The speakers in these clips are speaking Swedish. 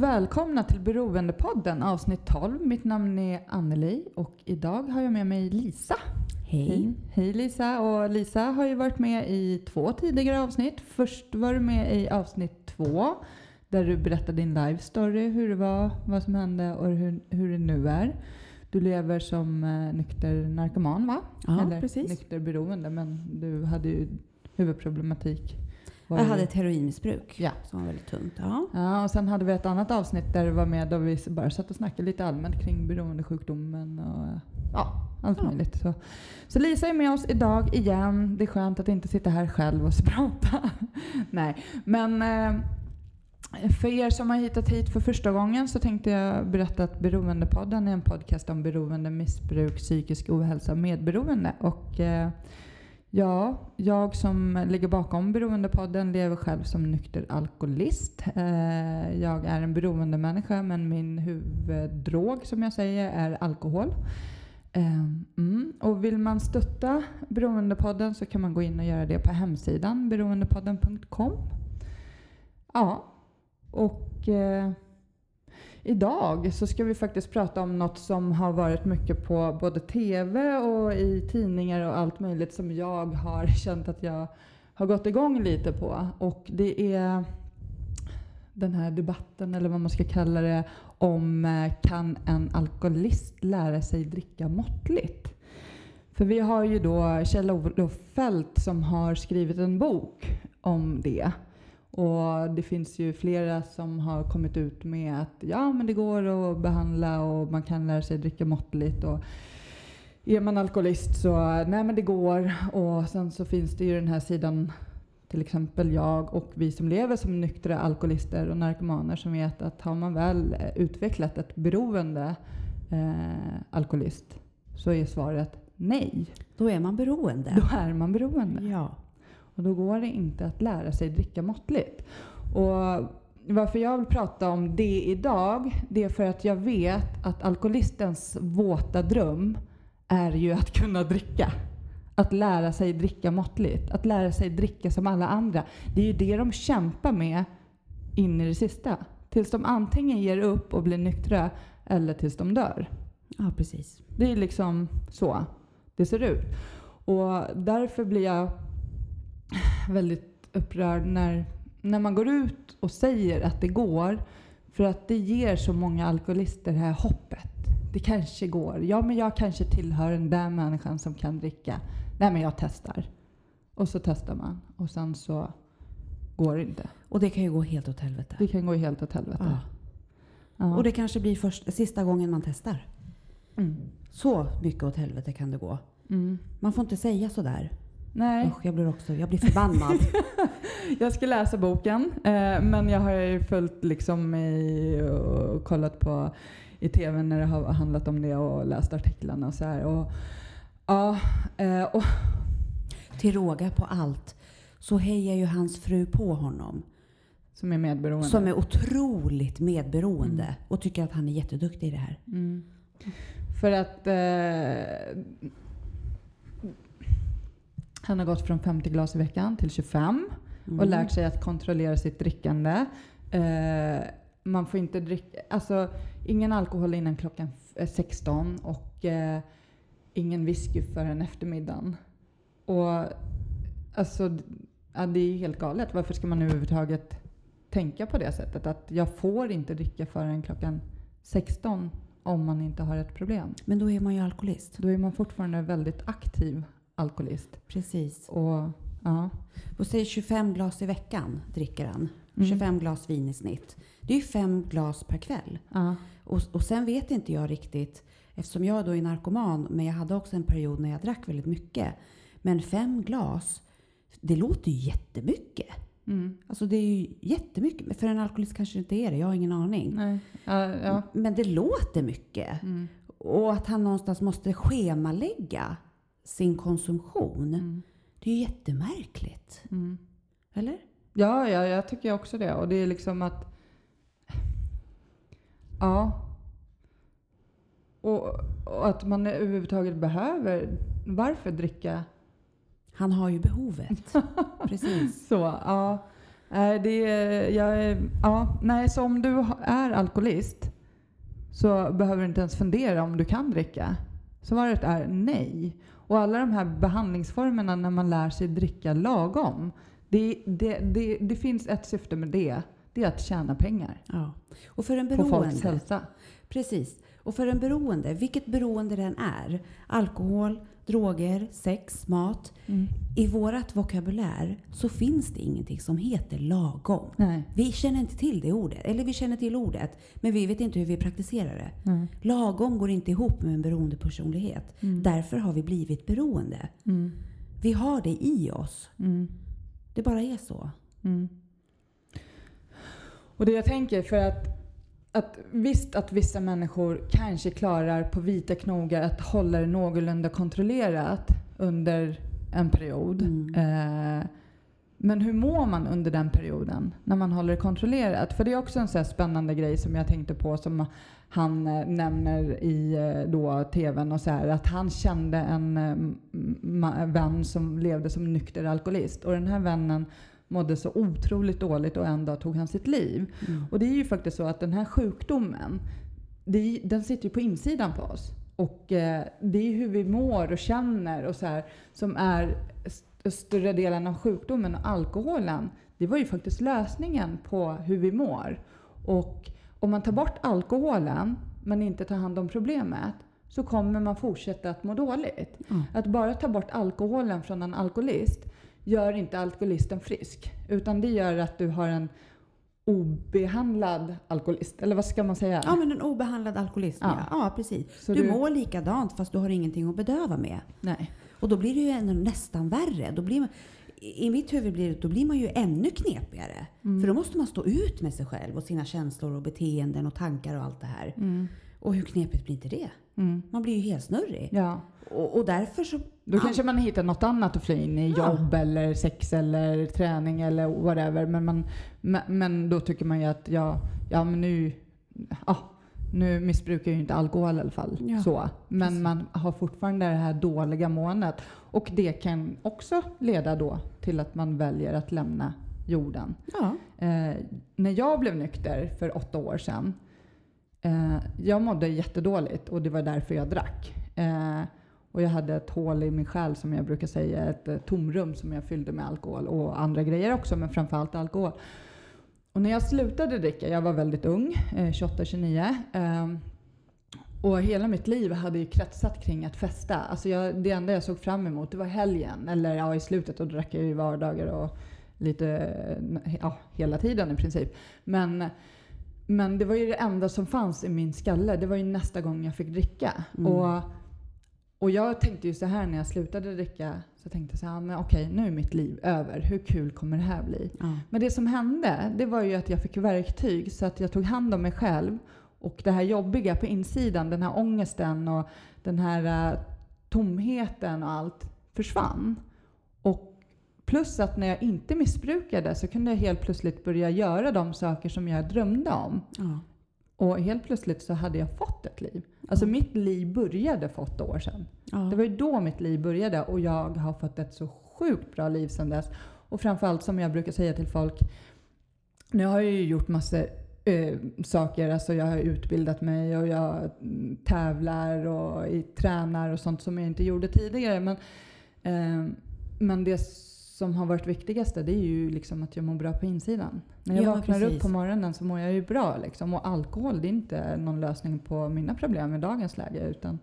Och välkomna till Beroendepodden avsnitt 12. Mitt namn är Anneli och idag har jag med mig Lisa. Hej. Hej Lisa. Och Lisa har ju varit med i två tidigare avsnitt. Först var du med i avsnitt två där du berättade din live story, hur det var, vad som hände och hur, hur det nu är. Du lever som eh, nykter narkoman va? Ja, Eller precis. nykter beroende men du hade ju huvudproblematik. Jag hade ett heroinmissbruk Ja. som var väldigt tungt. Ja. Ja, och sen hade vi ett annat avsnitt där du var med då vi bara satt och snackade lite allmänt kring beroendesjukdomen och ja, allt Ja. möjligt. Så. så Lisa är med oss idag igen. Det är skönt att inte sitta här själv och prata. Nej, men eh, för er som har hittat hit för första gången så tänkte jag berätta att Beroendepodden är en podcast om beroende, missbruk, psykisk ohälsa och medberoende. Och eh, Ja, jag som ligger bakom Beroendepodden lever själv som nykter alkoholist. Eh, jag är en beroendemänniska men min huvuddrog som jag säger är alkohol. Eh, mm. Och vill man stötta Beroendepodden så kan man gå in och göra det på hemsidan beroendepodden.com. Ja, och eh, Idag så ska vi faktiskt prata om något som har varit mycket på både TV och i tidningar och allt möjligt som jag har känt att jag har gått igång lite på. Och det är den här debatten, eller vad man ska kalla det, om eh, kan en alkoholist lära sig dricka måttligt? För vi har ju då Kjell-Olof Fält som har skrivit en bok om det. Och det finns ju flera som har kommit ut med att ja, men det går att behandla och man kan lära sig dricka måttligt. Och är man alkoholist så nej, men det går. Och sen så finns det ju den här sidan, till exempel jag och vi som lever som nyktra alkoholister och narkomaner som vet att har man väl utvecklat ett beroende eh, alkoholist så är svaret nej. Då är man beroende. Då är man beroende. Ja. Och då går det inte att lära sig dricka måttligt. Och varför jag vill prata om det idag, det är för att jag vet att alkoholistens våta dröm är ju att kunna dricka. Att lära sig dricka måttligt. Att lära sig dricka som alla andra. Det är ju det de kämpar med in i det sista. Tills de antingen ger upp och blir nyktra eller tills de dör. ja, precis. Det är liksom så det ser ut. Och därför blir jag väldigt upprörd när, när man går ut och säger att det går. För att det ger så många alkoholister det här hoppet. Det kanske går. Ja, men jag kanske tillhör den där människan som kan dricka. Nej, men jag testar. Och så testar man. Och sen så går det inte. Och det kan ju gå helt åt helvete. Det kan gå helt åt helvete. Ja. Ja. Och det kanske blir först, sista gången man testar. Mm. Så mycket åt helvete kan det gå. Mm. Man får inte säga sådär. Nej. Usch, jag blir också, jag blir förbannad. Jag ska läsa boken, eh, men jag har ju följt liksom i, och kollat på i tv när det har handlat om det och läst artiklarna och så här. Och, ja, eh, och, Till råga på allt så hejar ju hans fru på honom. som är medberoende. Som är otroligt medberoende Mm. och tycker att han är jätteduktig i det här. Mm. För att eh, han har gått från 50 glas i veckan till 25 och Mm. lärt sig att kontrollera sitt drickande. Eh, man får inte dricka, alltså ingen alkohol innan klockan f- eh, 16 och eh, ingen whisky förrän eftermiddagen. Och alltså, ja, det är helt galet. Varför ska man överhuvudtaget tänka på det sättet? Att jag får inte dricka förrän klockan 16 om man inte har ett problem. Men då är man ju alkoholist. Då är man fortfarande väldigt aktiv alkoholist. Precis. Och, ja. Och säg 25 glas i veckan dricker han. Mm. 25 glas vin i snitt. Det är ju fem glas per kväll. Ja. Och, och sen vet inte jag riktigt, eftersom jag då är narkoman, men jag hade också en period när jag drack väldigt mycket. Men fem glas, det låter ju jättemycket. Mm. Alltså det är ju jättemycket. För en alkoholist kanske det inte är det, jag har ingen aning. Nej. Ja, ja. Men det låter mycket. Mm. Och att han någonstans måste schemalägga sin konsumtion. Mm. Det är ju jättemärkligt. Mm. Eller? Ja, ja, jag tycker också det. Och det är liksom att... Ja. Och, och att man överhuvudtaget behöver... Varför dricka Han har ju behovet. Precis. så? Ja. Nej, det är, jag ja, nej, så om du är alkoholist så behöver du inte ens fundera om du kan dricka. Svaret är nej. Och alla de här behandlingsformerna när man lär sig dricka lagom. Det, det, det, det finns ett syfte med det. Det är att tjäna pengar Ja. Och för en på folks beroende, hälsa. precis. Och för en beroende, vilket beroende den är, alkohol, droger, sex, mat. I vårat vokabulär så finns det ingenting som heter lagom. Nej. Vi känner inte till det ordet, eller vi känner till ordet, men vi vet inte hur vi praktiserar det. Nej. Lagom går inte ihop med en beroende personlighet. Mm. Därför har vi blivit beroende. Mm. Vi har det i oss. Mm. Det bara är så. Mm. Och det jag tänker för att, att visst att vissa människor kanske klarar på vita knogar att hålla det någorlunda kontrollerat under en period. Mm. Eh, men hur mår man under den perioden när man håller det kontrollerat? För det är också en så spännande grej som jag tänkte på som han eh, nämner i eh, då tvn och så här att han kände en eh, vän som levde som nykter alkoholist och den här vännen mådde så otroligt dåligt och en dag tog han sitt liv. Mm. Och det är ju faktiskt så att den här sjukdomen, det, den sitter ju på insidan på oss. Och eh, det är hur vi mår och känner och så här som är st- större delen av sjukdomen. Och alkoholen, det var ju faktiskt lösningen på hur vi mår. Och om man tar bort alkoholen men inte tar hand om problemet så kommer man fortsätta att må dåligt. Ja. Att bara ta bort alkoholen från en alkoholist gör inte alkoholisten frisk. Utan det gör att du har en obehandlad alkoholist. Eller vad ska man säga? Ja, men en obehandlad alkoholist. Ja, Ja. precis. Så du, du- mår likadant fast du har ingenting att bedöva med. Nej. Och då blir det ju nästan värre. Då blir man, i mitt huvud blir det, då blir man ju ännu knepigare. Mm. För då måste man stå ut med sig själv och sina känslor och beteenden och tankar och allt det här. Mm. Och hur knepigt blir inte det? Mm. Man blir ju helt snurrig. Ja. Och, och därför så... Då kanske man hittar något annat att fly in i. Ja. Jobb eller sex eller träning eller whatever. Men, man, men, men då tycker man ju att ja, ja men nu, ja, nu missbrukar jag ju inte alkohol i alla fall. Ja, så. Men precis. man har fortfarande det här dåliga måendet. Och det kan också leda då till att man väljer att lämna jorden. Ja. Eh, när jag blev nykter för åtta år sedan, eh, jag mådde jättedåligt och det var därför jag drack. Eh, och jag hade ett hål i min själ som jag brukar säga, ett eh, tomrum som jag fyllde med alkohol och andra grejer också, men framförallt alkohol. Och när jag slutade dricka, jag var väldigt ung, eh, 28-29, eh, och hela mitt liv hade ju kretsat kring att festa. Alltså jag, det enda jag såg fram emot det var helgen. Eller ja, i slutet då drack jag ju vardagar och lite, eh, ja, hela tiden i princip. Men, men det var ju det enda som fanns i min skalle. Det var ju nästa gång jag fick dricka. Mm. Och, och jag tänkte ju så här när jag slutade dricka. Så tänkte jag så här, men okej nu är mitt liv över. Hur kul kommer det här bli? ja. Men det som hände, det var ju att jag fick verktyg så att jag tog hand om mig själv. Och det här jobbiga på insidan, den här ångesten och den här eh, tomheten och allt försvann. Och plus att när jag inte missbrukade så kunde jag helt plötsligt börja göra de saker som jag drömde om. Ja. Och helt plötsligt så hade jag fått ett liv. Alltså mitt liv började för åtta år sedan. Ja. Det var ju då mitt liv började och jag har fått ett så sjukt bra liv sedan dess. Och framförallt som jag brukar säga till folk, nu har jag ju gjort massor eh, saker, alltså jag har utbildat mig och jag tävlar och tränar och sånt som jag inte gjorde tidigare. Men, eh, men det som har varit viktigaste det är ju liksom att jag mår bra på insidan. När jag Ja, vaknar precis. upp på morgonen så mår jag ju bra. Liksom. Och alkohol det är inte någon lösning på mina problem i dagens läge. Utan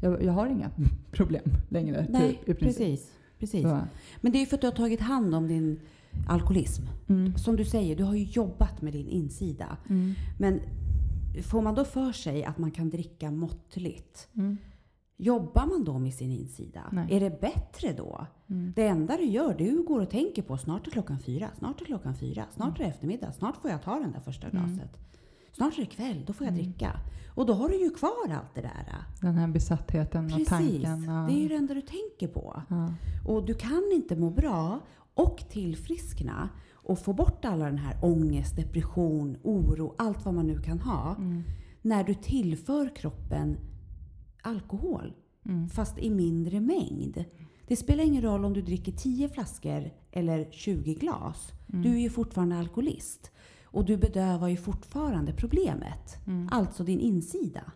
jag, jag har inga problem längre. Nej, typ, i princip. precis. precis. Så, Men det är ju för att du har tagit hand om din alkoholism. mm, Som du säger, du har ju jobbat med din insida. mm, Men får man då för sig att man kan dricka måttligt, mm, jobbar man då med sin insida? Nej. Är det bättre då? mm. Det enda du gör, du går och tänker på snart är klockan fyra, snart är klockan fyra, snart är det eftermiddag, snart får jag ta den där första Mm. glaset. Snart är det kväll, då får jag Mm. dricka. Och då har du ju kvar allt det där. Den här besattheten och Precis, tanken. Ja. det är ju det enda du tänker på. ja. Och du kan inte må bra och tillfriskna och få bort alla den här ångest, depression, oro, allt vad man nu kan ha. Mm, När du tillför kroppen alkohol, mm, fast i mindre mängd. Det spelar ingen roll om du dricker 10 flaskor eller 20 glas. Mm. Du är ju fortfarande alkoholist. Och du bedövar ju fortfarande problemet. Mm. Alltså din insida.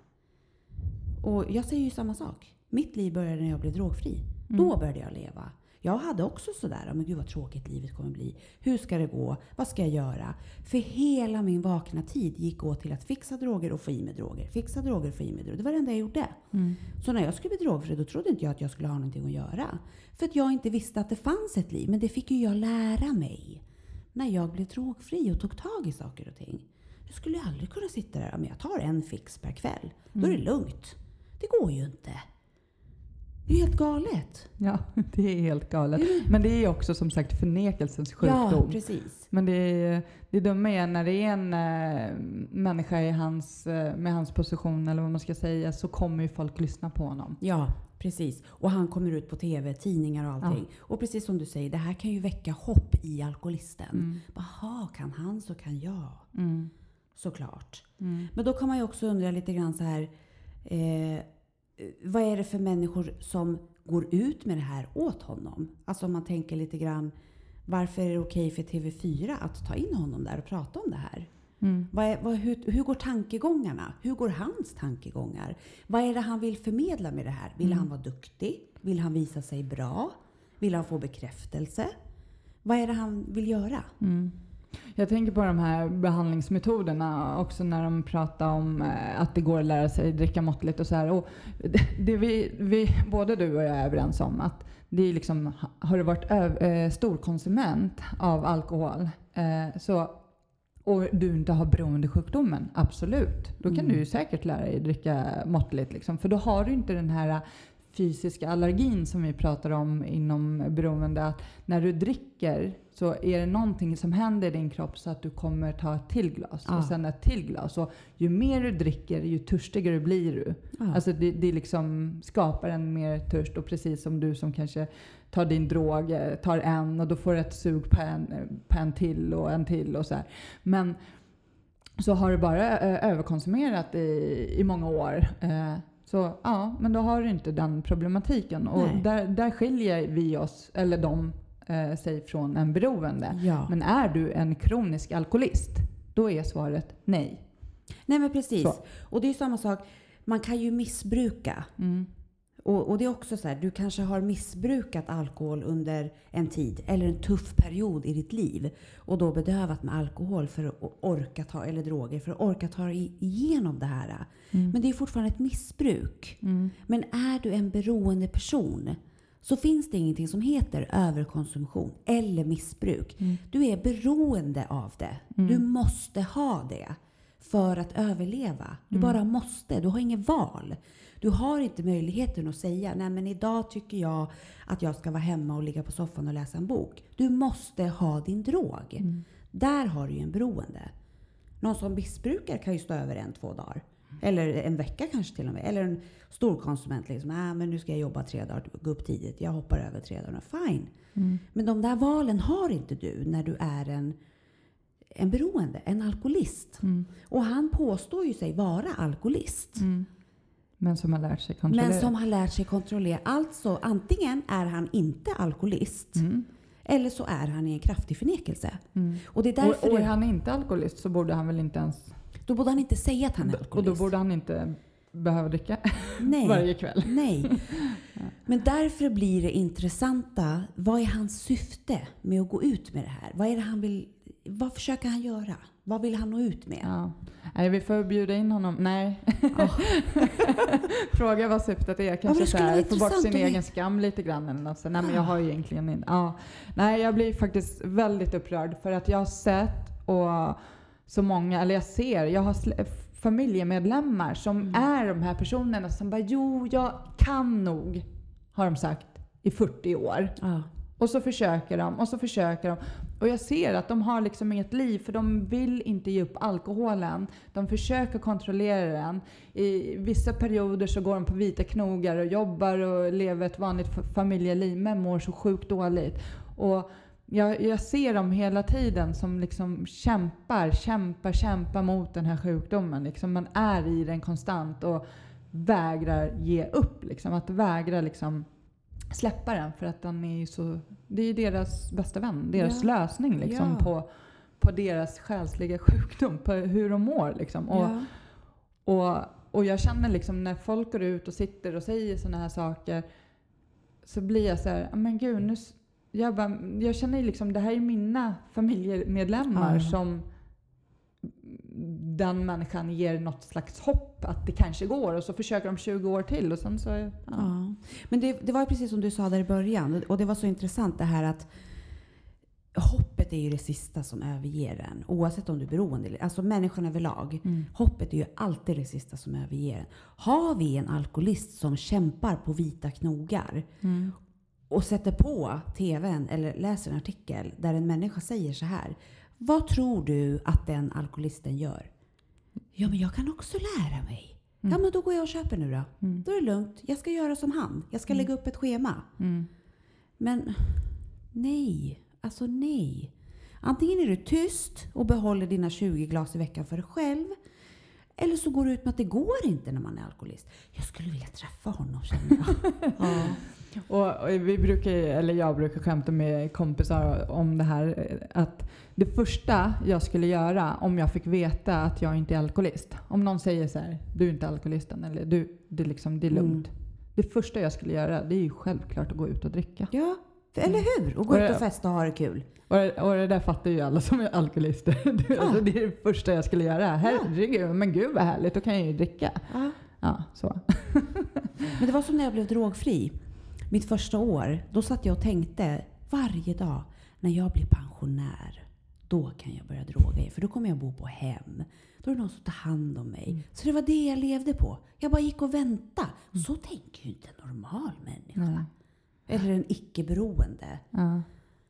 Och jag säger ju samma sak. Mitt liv började när jag blev drogfri. Mm. Då började jag leva. Jag hade också sådär, men gud vad tråkigt livet kommer bli. Hur ska det gå? Vad ska jag göra? För hela min vakna tid gick åt till att fixa droger och få i mig droger. Fixa droger och få i mig droger. Det var det enda jag gjorde. Mm. Så när jag skulle bli drogfri då trodde inte jag att jag skulle ha någonting att göra. För att jag inte visste att det fanns ett liv. Men det fick ju jag lära mig. När jag blev drogfri och tog tag i saker och ting. Jag skulle aldrig kunna sitta där men jag tar en fix per kväll. Då är det lugnt. Det går ju inte. Det är helt galet. Ja, det är helt galet. Men det är också som sagt förnekelsens Ja, sjukdom. precis. Men det, är, det dumma är när det är en äh, människa i hans, äh, med hans position, eller vad man ska säga, så kommer ju folk lyssna på honom. Ja, precis. Och han kommer ut på TV, tidningar och allting. Och precis som du säger, det här kan ju väcka hopp i alkoholisten. Mm. Jaha, kan han så kan jag. Mm. Såklart. Mm. Men då kan man ju också undra lite grann så här. Eh, vad är det för människor som går ut med det här åt honom? Alltså om man tänker lite grann. Varför är det okej för TV4 att ta in honom där och prata om det här? Mm. Vad är, vad, hur, hur går tankegångarna? Hur går hans tankegångar? Vad är det han vill förmedla med det här? Vill Mm. han vara duktig? Vill han visa sig bra? Vill han få bekräftelse? Vad är det han vill göra? Mm. Jag tänker på de här behandlingsmetoderna också när de pratar om eh, att det går att lära sig dricka måttligt och så här. Och det, vi, vi, både du och jag är överens om att det är liksom, har du varit ö, eh, storkonsument av alkohol eh, så, och du inte har beroendesjukdomen, absolut. Då kan Mm. du säkert lära dig dricka måttligt. Liksom, för då har du inte den här fysiska allergin som vi pratar om inom beroende. Att när du dricker så är det någonting som händer i din kropp så att du kommer ta ett till glas Ja. och sen ett till glas. Och ju mer du dricker, ju törstigare blir du. Ja. Alltså det, det liksom skapar en mer törst och precis som du som kanske tar din drog, eh, tar en och då får du ett sug på en, på en till och en till och så här. Men så har du bara eh, överkonsumerat i, i många år eh, så ja, men då har du inte den problematiken. Och Nej. där, där skiljer vi oss, eller de, eh, sig från en beroende. ja. Men är du en kronisk alkoholist, då är svaret nej. Nej men precis. Så. Och det är samma sak. Man kan ju missbruka. Mm. Och, och det är också så här, du kanske har missbrukat alkohol under en tid eller en tuff period i ditt liv och då bedövat med alkohol för att orka ta, eller droger för att orka ta igenom det här. Mm. Men det är fortfarande ett missbruk. Mm. Men är du en beroende person så finns det ingenting som heter överkonsumtion eller missbruk. Mm. Du är beroende av det. Mm. Du måste ha det för att överleva. Du Mm. bara måste. Du har inget val. Du har inte möjligheten att säga nej men idag tycker jag att jag ska vara hemma och ligga på soffan och läsa en bok. Du måste ha din drog. Mm. Där har du ju en beroende. Någon som missbrukar kan ju stå över en, två dagar. Eller en vecka kanske till och med. Eller en storkonsument liksom. Nej men nu ska jag jobba tre dagar, gå upp tidigt. Jag hoppar över tre dagar. Fine. Mm. Men de där valen har inte du när du är en, en beroende, en alkoholist. Mm. Och han påstår ju sig vara alkoholist. Mm. Men som har lärt sig kontrollera. Men som har lärt sig kontrollera. Alltså antingen är han inte alkoholist. Mm. Eller så är han i en kraftig förnekelse. Mm. Och det är därför och, och är han inte alkoholist så borde han väl inte ens... då borde han inte säga att han är Och då alkoholist. borde han inte behöva dricka Nej. varje kväll. Nej. Men därför blir det intressanta. Vad är hans syfte med att gå ut med det här? Vad är det han vill... Vad försöker han göra? Vad vill han nå ut med? Ja. Nej, vi får bjuda in honom. Nej. Ja. Fråga vad syftet är. Kanske så vara här, få bort sin egen skam lite grann. Eller något. Så, nej, men jag har ju egentligen inte... Ja. Nej, jag blir faktiskt väldigt upprörd för att jag har sett och så många, eller jag ser, jag har familjemedlemmar som Mm. är de här personerna som bara jo, jag kan nog, har de sagt i 40 år. Ja. Och så försöker de och så försöker de. Och jag ser att de har liksom inget liv för de vill inte ge upp alkoholen. De försöker kontrollera den. I vissa perioder så går de på vita knogar och jobbar och lever ett vanligt familjeliv men mår så sjukt dåligt. Och jag, jag ser dem hela tiden som liksom kämpar, kämpar, kämpar mot den här sjukdomen. Liksom man är i den konstant och vägrar ge upp. Liksom. Att vägra liksom släppa den för att den är ju så... Det är ju deras bästa vän, deras Ja. lösning liksom Ja. på, på deras själsliga sjukdom, på hur de mår liksom. Och, ja. och, och jag känner liksom när folk går ut och sitter och säger sådana här saker så blir jag så här, "Ah, men gud, nu, jag, bara, jag känner liksom, det här är mina familjemedlemmar Ja. som den människan ger något slags hopp att det kanske går och så försöker de 20 år till och sen så... Ja. Ja. Men det, det var precis som du sa där i början och det var så intressant det här att hoppet är ju det sista som överger en oavsett om du är beroende eller Alltså människan överlag. Mm. Hoppet är ju alltid det sista som överger en. Har vi en alkoholist som kämpar på vita knogar Mm. och sätter på TVn eller läser en artikel där en människa säger så här. Vad tror du att den alkoholisten gör? Ja, men jag kan också lära mig. Ja, Mm. men då går jag och köper nu då. Mm. Då är det lugnt. Jag ska göra som han. Jag ska Mm. lägga upp ett schema. Mm. Men nej, alltså nej. Antingen är du tyst och behåller dina 20 glas i veckan för dig själv. Eller så går du ut med att det går inte när man är alkoholist. Jag skulle vilja träffa honom känner jag. ja. Och, och vi brukar, eller jag brukar skämta med kompisar om det här att det första jag skulle göra om jag fick veta att jag inte är alkoholist. Om någon säger så här, du är inte alkoholisten eller du, det, är liksom, det är lugnt. Mm. Det första jag skulle göra det är ju självklart att gå ut och dricka. ja, eller hur? Och gå Och ut och festa och ha det kul. Och, det- och det där fattar ju alla som är alkoholister. Det, Ja. alltså, det är det första jag skulle göra. Herregud, men gud vad härligt, då kan jag ju dricka. Ja. Ja, så. Men det var som när jag blev drogfri. Mitt första år, då satt jag och tänkte varje dag, när jag blir pensionär, då kan jag börja droga igen. För då kommer jag bo på hem. Då är det någon som tar hand om mig. Mm. Så det var det jag levde på. Jag bara gick och väntade. Så tänker ju inte en normal människa. Nej. Eller en icke-beroende.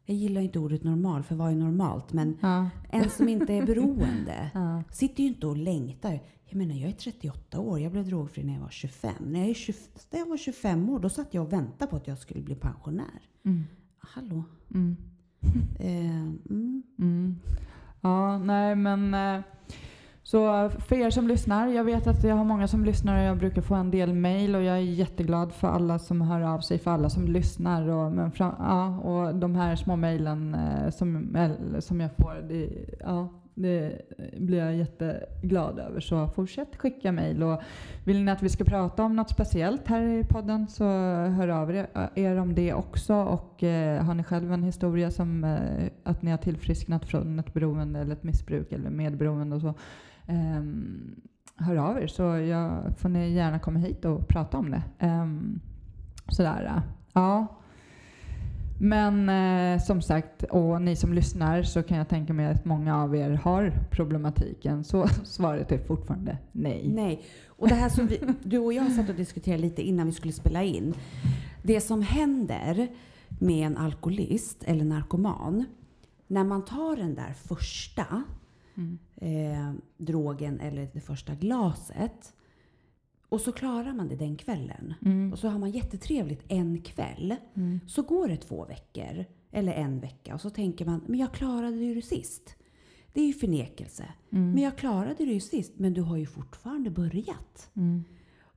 Ja. Jag gillar inte ordet normal, för vad är normalt? Men Ja. en som inte är beroende Ja. sitter ju inte och längtar. Jag menar, jag är 38 år. Jag blev drogfri när jag var 25. När jag, är 20, när jag var 25 år, då satt jag och väntade på att jag skulle bli pensionär. Mm. Hallå? Mm. Eh, mm. Mm. Ja, nej men... eh, så för er som lyssnar, jag vet att jag har många som lyssnar och jag brukar få en del mail och jag är jätteglad för alla som hör av sig, för alla som lyssnar och, men fram, ja, och de här små mailen eh, som, eh, som jag får, det, ja, det blir jag jätteglad över. Så fortsätt skicka mail vill ni att vi ska prata om något speciellt här i podden så hör av er, er om det också. Och eh, har ni själv en historia som eh, att ni har tillfrisknat från ett beroende eller ett missbruk eller medberoende och så um, hör av er så jag, får ni gärna komma hit och prata om det. Um, sådär. Äh. Ja. Men eh, som sagt, och ni som lyssnar så kan jag tänka mig att många av er har problematiken. Så svaret är fortfarande nej. Nej. Och det här som vi, du och jag satt och diskuterade lite innan vi skulle spela in. Det som händer med en alkoholist eller narkoman, när man tar den där första Mm. eh, drogen eller det första glaset och så klarar man det den kvällen. Mm. Och så har man jättetrevligt en kväll. Mm. Så går det två veckor eller en vecka och så tänker man, men jag klarade det ju sist. Det är ju förnekelse. Mm. Men jag klarade det ju sist, men du har ju fortfarande börjat.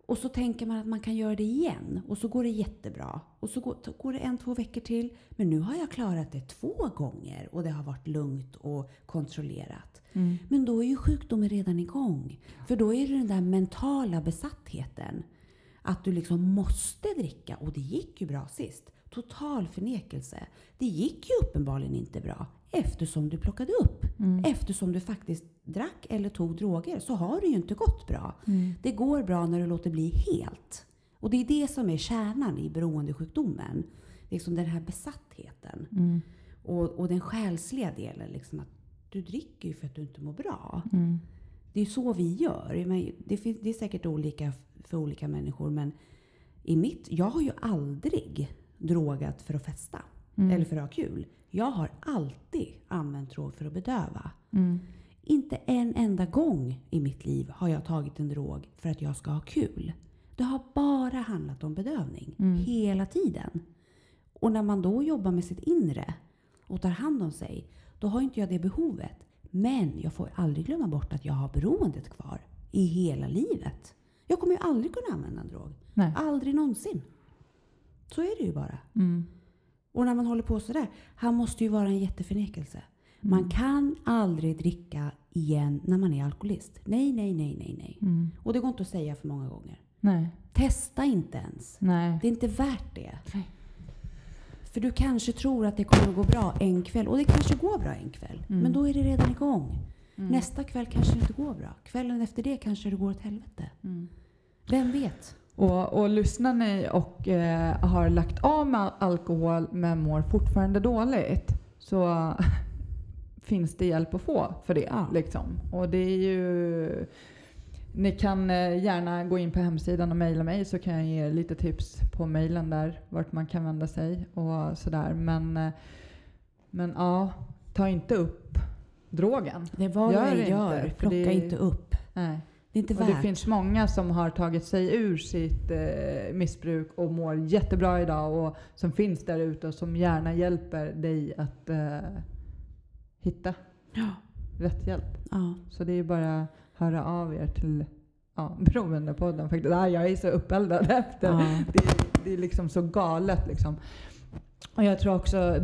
Och så tänker man att man kan göra det igen och så går det jättebra. Och så går, går det en, två veckor till. Men nu har jag klarat det två gånger och det har varit lugnt och kontrollerat. Mm. Men då är ju sjukdomen redan igång. För då är det den där mentala besattheten. Att du liksom måste dricka och det gick ju bra sist. Total förnekelse. Det gick ju uppenbarligen inte bra eftersom du plockade upp. Mm. Eftersom du faktiskt drack eller tog droger så har det ju inte gått bra. Mm. Det går bra när du låter bli helt. Och det är det som är kärnan i beroendesjukdomen. Liksom den här besattheten. Mm. Och, och den själsliga delen. Liksom att du dricker ju för att du inte mår bra. Mm. Det är så vi gör. Men det, finns, det är säkert olika för olika människor. Men i mitt, jag har ju aldrig drogat för att festa. Mm. Eller för att ha kul. Jag har alltid använt drog för att bedöva. Mm. Inte en enda gång i mitt liv har jag tagit en drog för att jag ska ha kul. Det har bara handlat om bedövning. Mm. Hela tiden. Och när man då jobbar med sitt inre och tar hand om sig, då har inte jag det behovet. Men jag får aldrig glömma bort att jag har beroendet kvar i hela livet. Jag kommer ju aldrig kunna använda en drog. Nej. Aldrig någonsin. Så är det ju bara. Mm. Och när man håller på sådär, han måste ju vara en jätteförnekelse. Man Mm. kan aldrig dricka igen när man är alkoholist. Nej, nej, nej, nej, nej. Mm. Och det går inte att säga för många gånger. Nej. Testa inte ens. Nej. Det är inte värt det. Nej. För du kanske tror att det kommer att gå bra en kväll. Och det kanske går bra en kväll. Mm. Men då är det redan igång. Mm. Nästa kväll kanske det inte går bra. Kvällen efter det kanske det går åt helvete. Mm. Vem vet? Och, och lyssnar ni och eh, har lagt av med alkohol men mår fortfarande dåligt så finns det hjälp att få för det. Ja. Liksom. Och det är ju... Ni kan eh, gärna gå in på hemsidan och mejla mig så kan jag ge er lite tips på mejlen där vart man kan vända sig och sådär. Men, eh, men ja, ta inte upp drogen. Det är vad Gör du gör. inte, Plocka det- inte upp. Nej. Det är inte Och värt. det finns många som har tagit sig ur sitt eh, missbruk och mår jättebra idag och som finns där ute och som gärna hjälper dig att eh, hitta Ja. rätt hjälp. Ja. Så det är bara höra av er till ja, Beroendepodden faktiskt. Ah, jag är så uppeldad efter. Ja. Det, är- det är liksom så galet liksom. Och jag tror också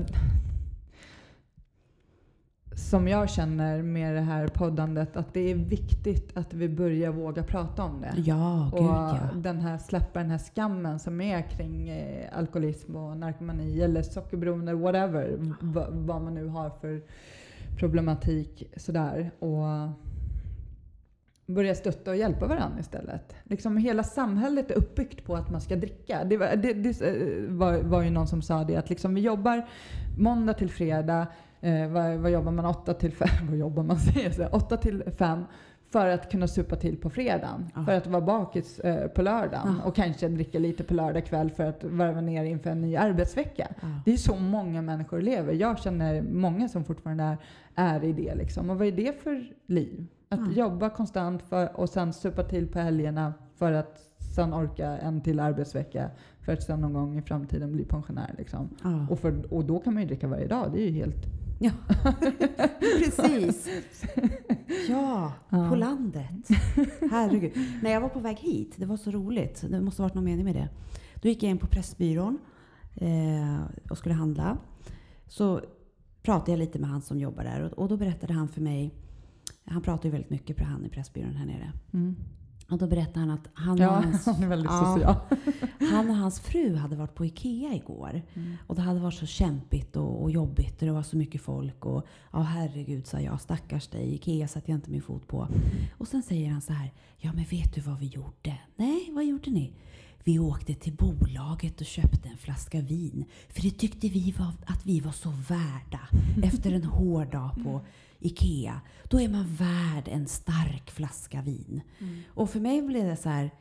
som jag känner med det här poddandet att det är viktigt att vi börjar våga prata om det. Ja, gud Och ja. den här, släppa den här skammen som är kring eh, alkoholism och narkomani eller sockerberoende, whatever. v- vad man nu har för problematik. Sådär. Och börja stötta och hjälpa varandra istället. Liksom hela samhället är uppbyggt på att man ska dricka. Det var, det, det eh, var, var ju någon som sa det att liksom vi jobbar måndag till fredag. Eh, vad, vad jobbar man? 8 till 5? Vad jobbar man? Säger så? 8 till 5 för att kunna supa till på fredagen. Ja. För att vara bakis eh, på lördagen. Ja. Och kanske dricka lite på lördag kväll för att varva ner inför en ny arbetsvecka. Ja. Det är så många människor lever. Jag känner många som fortfarande är, är i det. Liksom. Och vad är det för liv? Att Ja. jobba konstant för, och sen supa till på helgerna för att sen orka en till arbetsvecka för att sen någon gång i framtiden bli pensionär. Liksom. Ja. Och, för, och då kan man ju dricka varje dag. Det är ju helt... Ja, precis. Ja, Ja. på landet. Herregud. När jag var på väg hit, det var så roligt. Det måste ha varit någon mening med det. Då gick jag in på Pressbyrån eh, och skulle handla. Så pratade jag lite med han som jobbar där och, och då berättade han för mig han pratar ju väldigt mycket på han i Pressbyrån här nere. Och då berättade han att han, och, Ja, hans, han är väldigt Ja. social. han och hans fru hade varit på IKEA igår. Och det hade varit så kämpigt och, och jobbigt och det var så mycket folk. Och ja, herregud, sa jag. Stackars dig. Ikea satte jag inte min fot på. Och sen säger han så här. Ja, men vet du vad vi gjorde? Nej, vad gjorde ni? Vi åkte till bolaget och köpte en flaska vin. För det tyckte vi var att vi var så värda. Efter en hård dag på IKEA. Då är man värd en stark flaska vin. Och för mig blev det så här.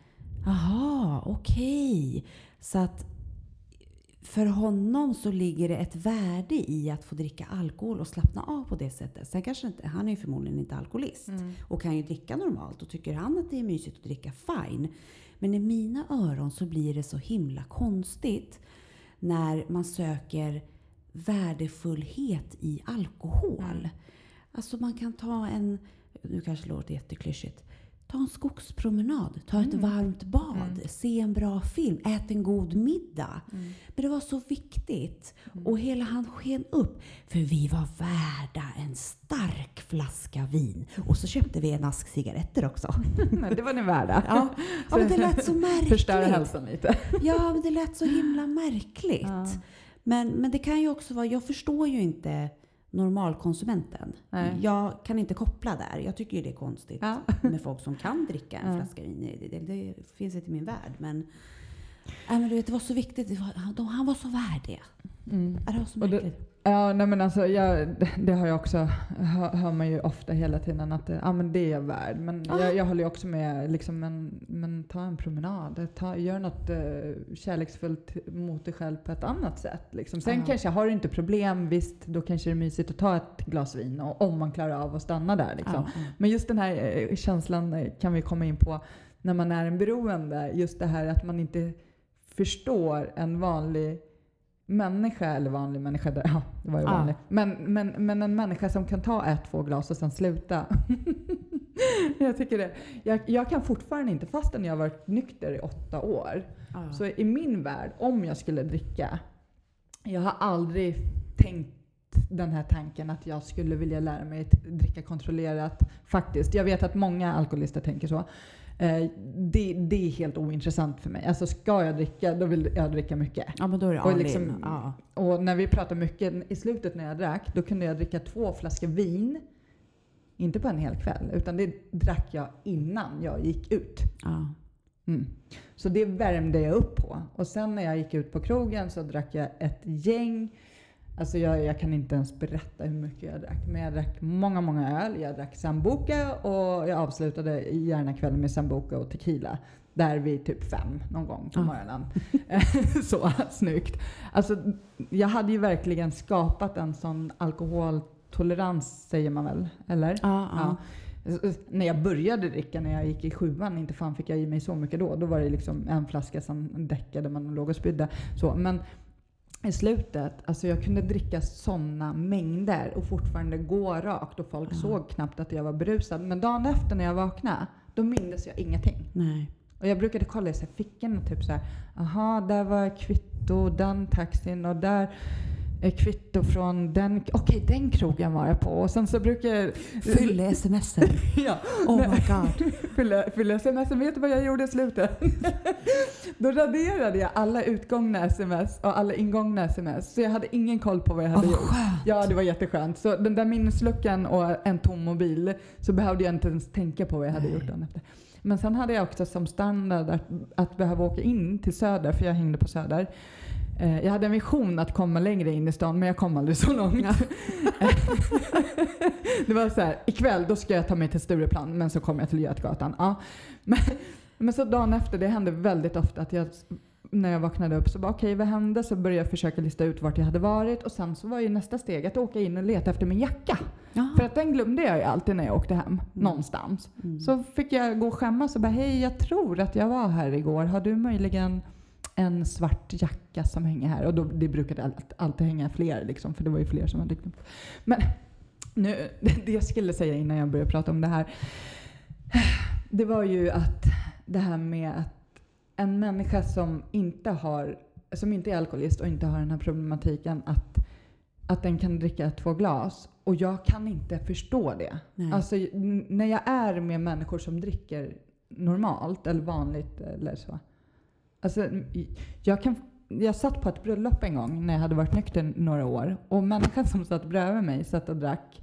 Jaha, okej. Så att för honom så ligger det ett värde i att få dricka alkohol och slappna av på det sättet. Sen kanske inte, han är ju förmodligen inte alkoholist och kan ju dricka normalt och tycker han att det är mysigt att dricka, fine. Men i mina öron så blir det så himla konstigt när man söker värdefullhet i alkohol. Alltså man kan ta en, nu kanske det låter jätteklyschigt, ta en skogspromenad, ta ett varmt bad, se en bra film, ät en god middag. Men det var så viktigt. Och hela han sken upp. För vi var värda en stark flaska vin. Och så köpte vi en ask cigaretter också. Det var ni värda. Ja, ja men det lät så märkligt. Förstöra hälsan lite. Ja, men det lät så himla märkligt. Ja. Men, men det kan ju också vara, jag förstår ju inte normalkonsumenten. Nej. Jag kan inte koppla där. Jag tycker ju det är konstigt Ja. med folk som kan dricka en Ja. flaska vin. Det, det, det finns inte i min värld. Men, nej, men du vet, det var så viktigt. Var, han, de, han var så värd det. Mm. Det var så Och märkligt. Ja, nej men alltså, jag, det har jag också, hör, hör man ju ofta hela tiden att ja, men det är jag värd. Men Ah. jag, jag håller ju också med, liksom, men, men ta en promenad. Ta, gör något uh, kärleksfullt mot dig själv på ett annat sätt. Liksom. Sen Ja. kanske, har du inte problem, visst, då kanske det är mysigt att ta ett glas vin och, om man klarar av att stanna där. Liksom. Ja, ja. Men just den här eh, känslan eh, kan vi komma in på när man är en beroende. Just det här att man inte förstår en vanlig människa, eller vanlig människa, där, ja det var ju Ja. vanlig. Men, men, men en människa som kan ta ett, två glas och sen sluta. jag tycker det. Jag, jag kan fortfarande inte, fastän jag har varit nykter i åtta år, Ja. så i min värld, om jag skulle dricka, jag har aldrig tänkt den här tanken att jag skulle vilja lära mig att dricka kontrollerat. Faktiskt. Jag vet att många alkoholister tänker så. Eh, det, det är helt ointressant för mig. Alltså ska jag dricka, då vill jag dricka mycket. ja, men då är det Och liksom-. Ja. Och när vi pratar mycket, i slutet när jag drack, då kunde jag dricka två flaskor vin. Inte på en hel kväll, utan det drack jag innan jag gick ut. Ja. Mm. Så det värmde jag upp på. Och sen när jag gick ut på krogen så drack jag ett gäng. Alltså jag, jag kan inte ens berätta hur mycket jag drack. Men jag drack många, många öl. Jag drack sambuca och jag avslutade gärna kvällen med sambuca och tequila. Där vid typ fem någon gång på Ja. morgonen. så snyggt. Alltså jag hade ju verkligen skapat en sån alkoholtolerans säger man väl? Eller? Ja, ja. Ja. När jag började dricka när jag gick i sjuan, inte fan fick jag i mig så mycket då. Då var det liksom en flaska som däckade man låg och spydde. Så. Men i slutet, alltså jag kunde dricka sådana mängder och fortfarande gå rakt och folk Ja. såg knappt att jag var berusad. Men dagen efter när jag vaknade, då mindes jag ingenting. Nej. Och jag brukade kolla i så här fickorna, typ så här, aha, där var kvitto, den taxin och där är kvitto från den, okej den krogen var jag på. Och sen så brukar jag... Fylle smsen. ja, Oh my god. fylla, fylla sms. Vet du vad jag gjorde i slutet? Då raderade jag alla utgångna sms och alla ingångna sms. Så jag hade ingen koll på vad jag hade vad gjort. skönt. Ja, det var jätteskönt. Så den där minnesluckan och en tom mobil så behövde jag inte ens tänka på vad jag hade Nej. gjort dagen efter. Men sen hade jag också som standard att, att behöva åka in till Söder, för jag hängde på Söder. Eh, Jag hade en vision att komma längre in i stan, men jag kom aldrig så långt. det var så här, ikväll då ska jag ta mig till Stureplan, men så kom jag till Götgatan. Ja. Men, men så dagen efter, det hände väldigt ofta att jag, när jag vaknade upp så bara okej, vad hände? Så började jag försöka lista ut vart jag hade varit och sen så var ju nästa steg att åka in och leta efter min jacka. Ja. För att den glömde jag ju alltid när jag åkte hem, någonstans. Mm. Så fick jag gå och skämmas och bara hej, jag tror att jag var här igår. Har du möjligen en svart jacka som hänger här? Och då, det brukade allt- alltid hänga fler liksom, för det var ju fler som hade glömt. Men nu, det jag skulle säga innan jag började prata om det här. Det var ju att det här med att en människa som inte har som inte är alkoholist och inte har den här problematiken att, att den kan dricka två glas. Och jag kan inte förstå det. Nej. Alltså när jag är med människor som dricker normalt eller vanligt eller så. Alltså jag kan jag satt på ett bröllop en gång när jag hade varit nykter några år och människan som satt bredvid mig satt och drack.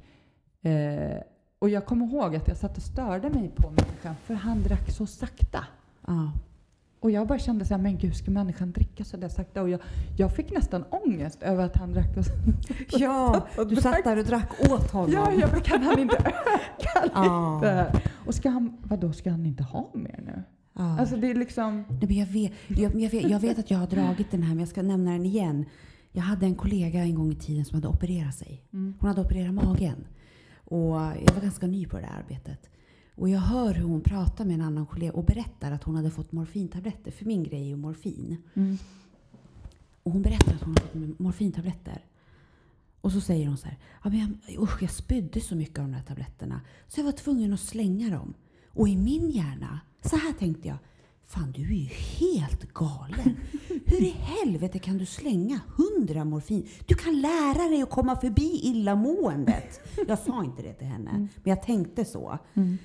Eh, och jag kommer ihåg att jag satt och störde mig på människan för han drack så sakta. ja. Och jag bara kände så här, men gud ska människan dricka så där sakta? Och jag, jag fick nästan ångest över att han drack ja, och du satt där och drack åt honom. Ja, jag bara, kan han inte öka Ja. lite? Och ska han, vadå, ska han inte ha mer nu? Ja. Alltså det är liksom... Nej, men jag, vet, jag, jag, vet, jag vet att jag har dragit den här, men jag ska nämna den igen. Jag hade en kollega en gång i tiden som hade opererat sig. Mm. Hon hade opererat magen. Och jag var ganska ny på det där arbetet. Och jag hör hur hon pratar med en annan kollega och berättar att hon hade fått morfintabletter. För min grej är ju morfin. Mm. Och hon berättar att hon har fått morfintabletter. Och så säger hon så här. Ja, men jag, usch, jag spydde så mycket av de här tabletterna. Så jag var tvungen att slänga dem. Och i min hjärna, så här tänkte jag. Fan, du är ju helt galen. Hur i helvete kan du slänga hundra morfin? Du kan lära dig att komma förbi illamåendet. Jag sa inte det till henne, men jag tänkte så. Mm.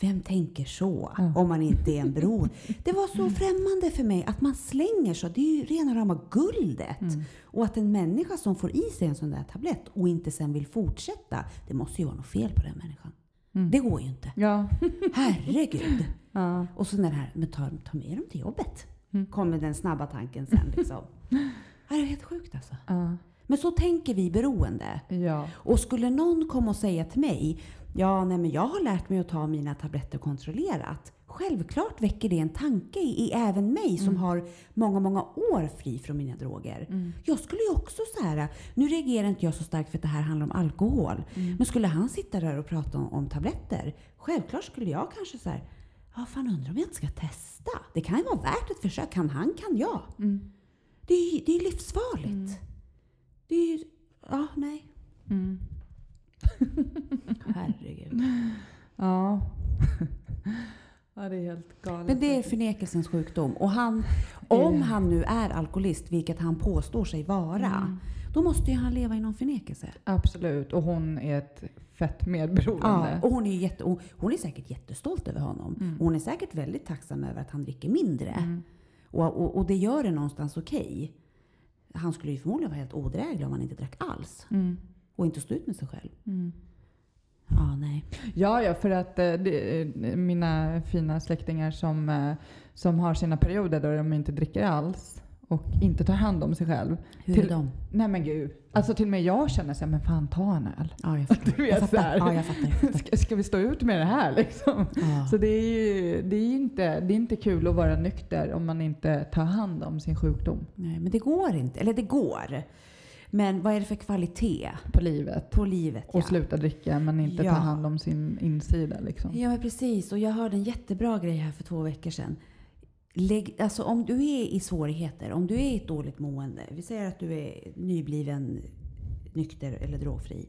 Vem tänker så Ja. om man inte är en beroende? Det var så främmande för mig att man slänger så. Det är ju rena rama guldet. Mm. Och att en människa som får i sig en sån där tablett och inte sen vill fortsätta, det måste ju vara något fel på den människan. Mm. Det går ju inte. Ja. Herregud! ja. Och så den här, men ta, ta med dem till jobbet. Mm. Kommer den snabba tanken sen liksom. Det är helt sjukt alltså. Ja. Men så tänker vi beroende. ja. Och skulle någon komma och säga till mig, ja nej men jag har lärt mig att ta mina tabletter kontrollerat. Självklart väcker det en tanke i, i även mig som har många, många år fri från mina droger. Mm. Jag skulle ju också så här, nu reagerar inte jag så starkt för att det här handlar om alkohol. Mm. Men skulle han sitta där och prata om, om tabletter, självklart skulle jag kanske så här, ja fan undrar om jag inte ska testa. Det kan ju vara värt ett försök. Kan han kan jag. Mm. Det är det är livsfarligt. Mm. Det är ju, ja nej. Mm. Herregud. Ja. ja, det är helt galet. Men det är förnekelsens sjukdom. Och han, om han nu är alkoholist, vilket han påstår sig vara, Mm. då måste ju han leva i någon förnekelse. Absolut. Och hon är ett fett medberoende. Ja, och hon är, jätte, hon, hon är säkert jättestolt över honom. Mm. Hon är säkert väldigt tacksam över att han dricker mindre. Mm. Och, och, och det gör det någonstans okej. Han skulle ju förmodligen vara helt odräglig om han inte drack alls. Mm. Och inte stå ut med sig själv. Ja, nej. Ja, ja, för att eh, det, eh, mina fina släktingar som, eh, som har sina perioder då de inte dricker alls och inte tar hand om sig själv. Hur Till- är de? Nej men gud. Alltså till och med jag känner så här, men fan ta en öl. Ja, jag fattar. Du vet, jag fattar. Ja, jag fattar. Jag fattar. Ska, ska vi stå ut med det här liksom? Ja. Så det är ju det är inte, det är inte kul att vara nykter om man inte tar hand om sin sjukdom Nej, men det går inte. Eller det går. Men vad är det för kvalitet på livet. på livet? Och sluta dricka men inte Ja. ta hand om sin insida liksom. Ja, precis. Och jag hörde en jättebra grej här för två veckor sedan. Lägg, alltså om du är i svårigheter, om du är i ett dåligt mående. Vi säger att du är nybliven nykter eller drogfri.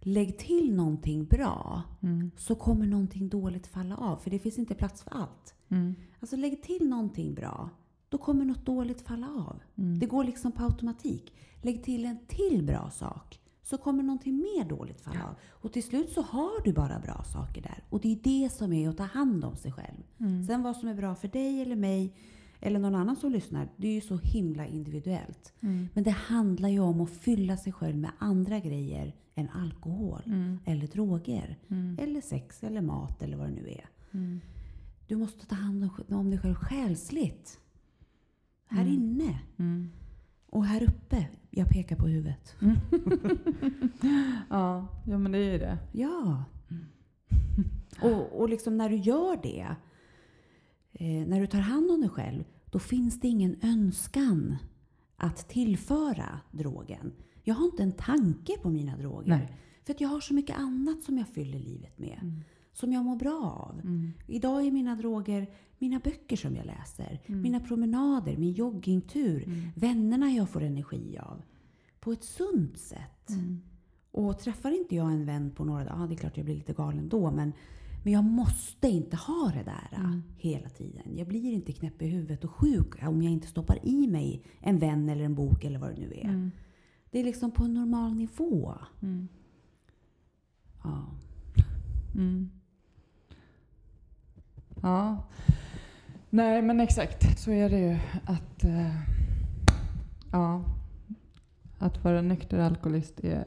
Lägg till någonting bra Mm. så kommer någonting dåligt falla av. För det finns inte plats för allt. Mm. Alltså lägg till någonting bra. Då kommer något dåligt falla av. Mm. Det går liksom på automatik. Lägg till en till bra sak så kommer någonting mer dåligt falla av. Och till slut så har du bara bra saker där. Och det är det som är att ta hand om sig själv. Mm. Sen vad som är bra för dig eller mig eller någon annan som lyssnar, det är ju så himla individuellt. Mm. Men det handlar ju om att fylla sig själv med andra grejer än alkohol. Mm. Eller droger. Mm. Eller sex eller mat eller vad det nu är. Mm. Du måste ta hand om- dig själv själsligt. Här Mm. inne. Mm. Och här uppe. Jag pekar på huvudet. Ja, ja, men det är ju det. Ja. Och, och liksom när du gör det, eh, när du tar hand om dig själv, då finns det ingen önskan att tillföra drogen. Jag har inte en tanke på mina droger. Nej. För att jag har så mycket annat som jag fyller livet med. Mm. Som jag mår bra av. Mm. Idag är mina droger mina böcker som jag läser. Mm. Mina promenader, min joggingtur. Mm. Vännerna jag får energi av. På ett sunt sätt. Mm. Och träffar inte jag en vän på några dagar, ja, det är klart jag blir lite galen då, men, men jag måste inte ha det där Mm. hela tiden. Jag blir inte knäpp i huvudet och sjuk om jag inte stoppar i mig en vän eller en bok eller vad det nu är. Mm. Det är liksom på en normal nivå. Mm. Ja. Mm. Ja. Nej, men exakt. Så är det ju. Att, eh, ja, att vara nykter alkoholist är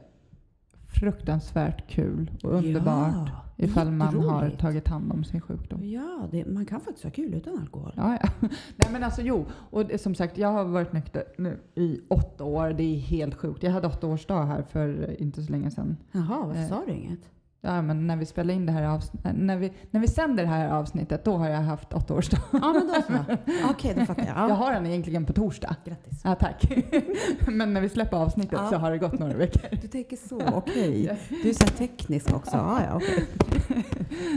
fruktansvärt kul och underbart. Ja, ifall man har tagit hand om sin sjukdom. Ja, det, man kan faktiskt ha kul utan alkohol. Ja, ja. Nej men alltså jo, och det, som sagt jag har varit nykter nu i åtta år. Det är helt sjukt. Jag hade åttaårsdag här för inte så länge sedan. Jaha, varför Eh, sa du inget? Ja, men när vi spelar in det här avsnittet, när vi, när vi sänder det här avsnittet, då har jag haft åttaårsdag. Ja, men då så. Okej, då fattar jag. Ja. Jag har den egentligen på torsdag. Grattis. Ja, tack. men när vi släpper avsnittet Ja. så har det gått några veckor. Du tänker så, okej. Du är så teknisk också. Ja, ja, okej.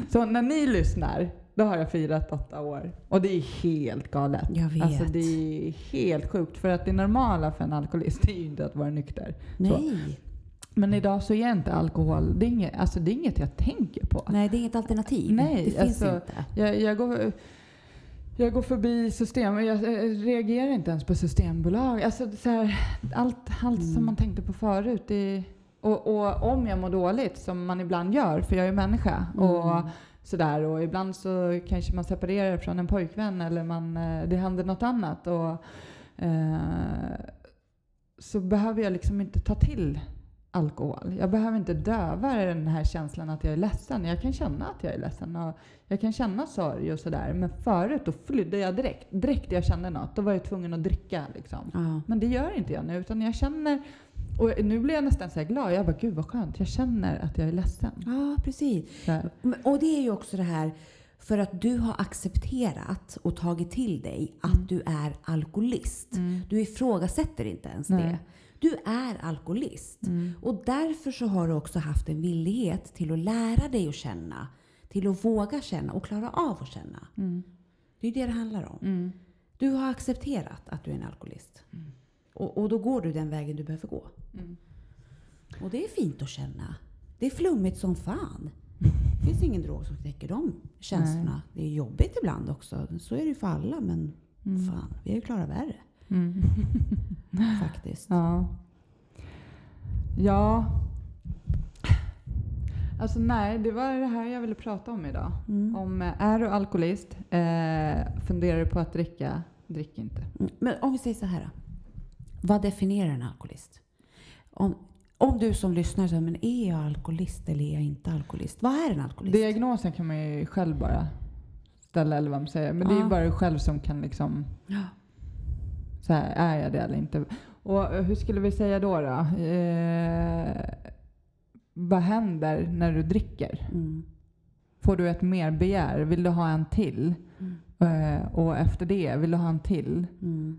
Så när ni lyssnar, då har jag firat åtta år. Och det är helt galet. Jag vet. Alltså det är helt sjukt. För att det normala för en alkoholist är ju inte att vara nykter. Nej. Men idag så är inte alkohol, det är inget, alltså det är inget jag tänker på. Nej, det är inget alternativ. Nej, det finns alltså- inte. Jag, jag, går, jag går förbi system, jag, jag reagerar inte ens på systembolag. Alltså så här, allt allt Mm. som man tänkte på förut. Det, och, och om jag mår dåligt, som man ibland gör, för jag är människa. Och Mm. sådär. Och ibland så kanske man separerar från en pojkvän eller man, eh, det händer något annat. Och, eh, så behöver jag liksom inte ta till alkohol. Jag behöver inte döva den här känslan att jag är ledsen. Jag kan känna att jag är ledsen och jag kan känna sorg och sådär. Men förut då flydde jag direkt. Direkt jag kände något, då var jag tvungen att dricka. Liksom. Ja. Men det gör inte jag nu, utan jag känner... Och nu blir jag nästan så här glad. Jag bara, gud vad skönt. Jag känner att jag är ledsen. ja, precis. Men- Och det är ju också det här för att du har accepterat och tagit till dig att Mm. du är alkoholist. Mm. Du ifrågasätter inte ens Nej. det. Du är alkoholist. Mm. Och därför så har du också haft en villighet till att lära dig att känna. Till att våga känna och klara av att känna. Mm. Det är det det handlar om. Mm. Du har accepterat att du är en alkoholist. Och, och då går du den vägen du behöver gå. Mm. Och det är fint att känna. Det är flummigt som fan. finns ingen drog som täcker de känslorna. Det är jobbigt ibland också. Så är det ju för alla. Men Mm. fan, vi har ju klarat värre Mm. faktiskt. Ja. Ja. Alltså nej, det var det här jag ville prata om idag. Mm. Om, eh, är du alkoholist, eh, funderar du på att dricka, drick inte. Mm, Men om vi säger så här. då. Vad definierar en alkoholist? Om, om du som lyssnar säger, men är jag alkoholist eller är jag inte alkoholist? Vad är en alkoholist? Diagnosen kan man ju själv bara ställa eller vad man säger. Men det är Ja. ju bara du själv som kan liksom, Ja. Så här, är jag det eller inte? Och eh, hur skulle vi säga då? då? Eh, vad händer när du dricker? Mm. Får du ett mer begär? Vill du ha en till? Mm. Eh, och efter det, vill du ha en till? Mm.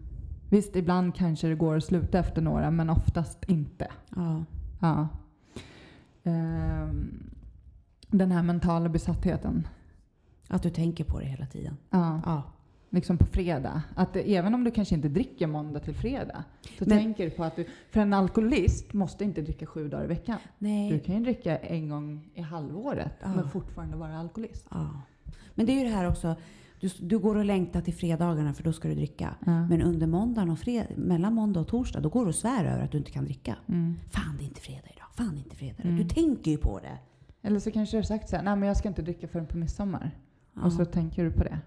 Visst, ibland kanske det går att sluta efter några, men oftast inte. Ja. Ja. Ehm, den här mentala besattheten. Att du tänker på det hela tiden. Ja, Ja. Liksom på fredag. Att det, även om du kanske inte dricker måndag till fredag, så Men- tänker du på att du... För en alkoholist måste inte dricka sju dagar i veckan. Du Nej. kan ju dricka en gång i halvåret, Ja. men fortfarande vara alkoholist. Ja. Men det är ju det här också. Du, du går och längtar till fredagarna för då ska du dricka. Ja. Men under måndagen och fred, mellan måndag och torsdag, då går du och svär över att du inte kan dricka. Mm. Fan, det är inte fredag idag. Fan, det är inte fredag idag. Mm. Du tänker ju på det. Eller så kanske du har sagt så här, nej men jag ska inte dricka förrän på midsommar. Ja. Och så tänker du på det.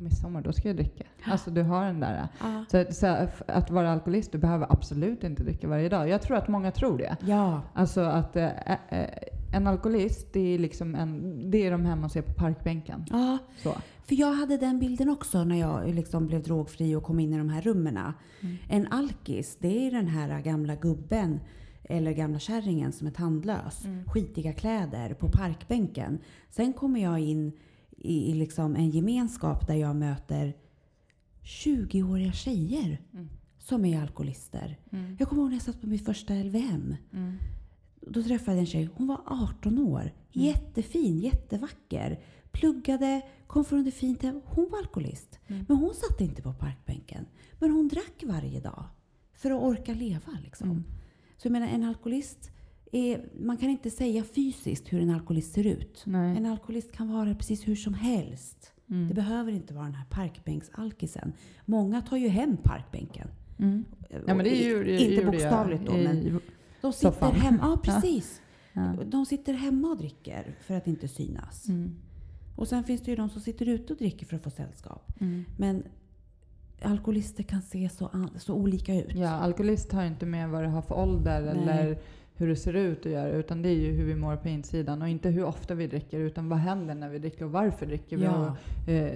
På midsommar, då ska jag dricka. Alltså du har den där. Så, så att vara alkoholist, du behöver absolut inte dricka varje dag. Jag tror att många tror det. ja. Alltså att eh, eh, en alkoholist, det är liksom en, det är de här man ser på parkbänken. ja. Så. För jag hade den bilden också när jag liksom blev drogfri och kom in i de här rummen. Mm. En alkis, det är den här gamla gubben eller gamla kärringen som är tandlös. Mm. Skitiga kläder på parkbänken. Sen kommer jag in i, i liksom en gemenskap där jag möter 20-åriga tjejer Mm. som är alkoholister. Mm. Jag kommer ihåg när jag satt på mitt första LVM. Mm. Då träffade jag en tjej, hon var 18 år. Mm. Jättefin, jättevacker. Pluggade, kom från ett fint hem. Hon var alkoholist. Mm. Men hon satt inte på parkbänken. Men hon drack varje dag. För att orka leva liksom. Mm. Så jag menar, en alkoholist är, man kan inte säga fysiskt hur en alkoholist ser ut. Nej. En alkoholist kan vara precis hur som helst. Mm. Det behöver inte vara den här parkbänksalkisen. Många tar ju hem parkbänken. Mm. Ja, men det I- gjorde, inte gjorde bokstavligt då, men de sitter hemma. Ja, precis. ja. De sitter hemma och dricker för att inte synas. Mm. Och sen finns det ju de som sitter ute och dricker för att få sällskap. Mm. Men alkoholister kan se så, så olika ut. Ja, alkoholist har inte med vad du har för ålder Nej. eller hur det ser ut att göra, utan det är ju hur vi mår på insidan och inte hur ofta vi dricker, utan vad händer när vi dricker och varför dricker vi? Ja. Och, eh,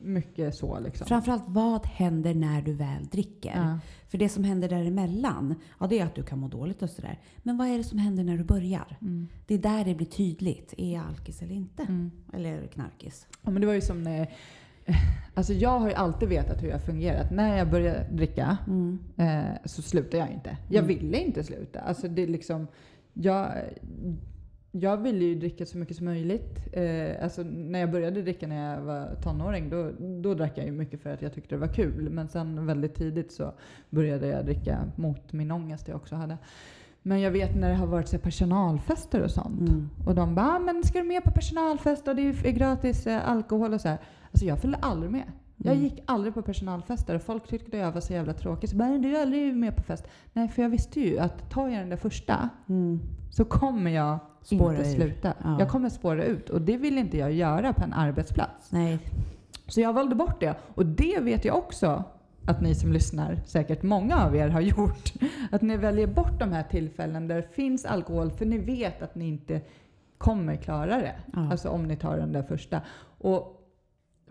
mycket så liksom. Framförallt vad händer när du väl dricker? Ja. För det som händer däremellan, ja det är att du kan må dåligt och sådär. Men vad är det som händer när du börjar? Mm. Det är där det blir tydligt. Är jag alkis eller inte? Mm. Eller knarkis? Ja, men det var ju som när... Alltså jag har ju alltid vetat hur jag fungerat. När jag började dricka Mm. eh, så slutade jag inte. Jag Mm. ville inte sluta. Alltså det är liksom... Jag, jag ville ju dricka så mycket som möjligt. Eh, alltså när jag började dricka när jag var tonåring, då, då drack jag ju mycket för att jag tyckte det var kul. Men sen väldigt tidigt så började jag dricka mot min ångest jag också hade. Men jag vet när det har varit så personalfester och sånt. Mm. Och de bara, ah, men ska du med på personalfest och det är gratis eh, alkohol och så här. Alltså jag följde aldrig med. Jag Mm. gick aldrig på personalfester och folk tyckte jag var så jävla tråkig. Så bara, du är aldrig med på fest. Nej, för jag visste ju att tar jag den där första Mm. så kommer jag Spåra inte ur. sluta. Ja. Jag kommer spåra ut och det vill inte jag göra på en arbetsplats. Nej. Så jag valde bort det. Och det vet jag också att ni som lyssnar, säkert många av er har gjort. Att ni väljer bort de här tillfällen där det finns alkohol för ni vet att ni inte kommer klara det. Ja. Alltså om ni tar den där första. Och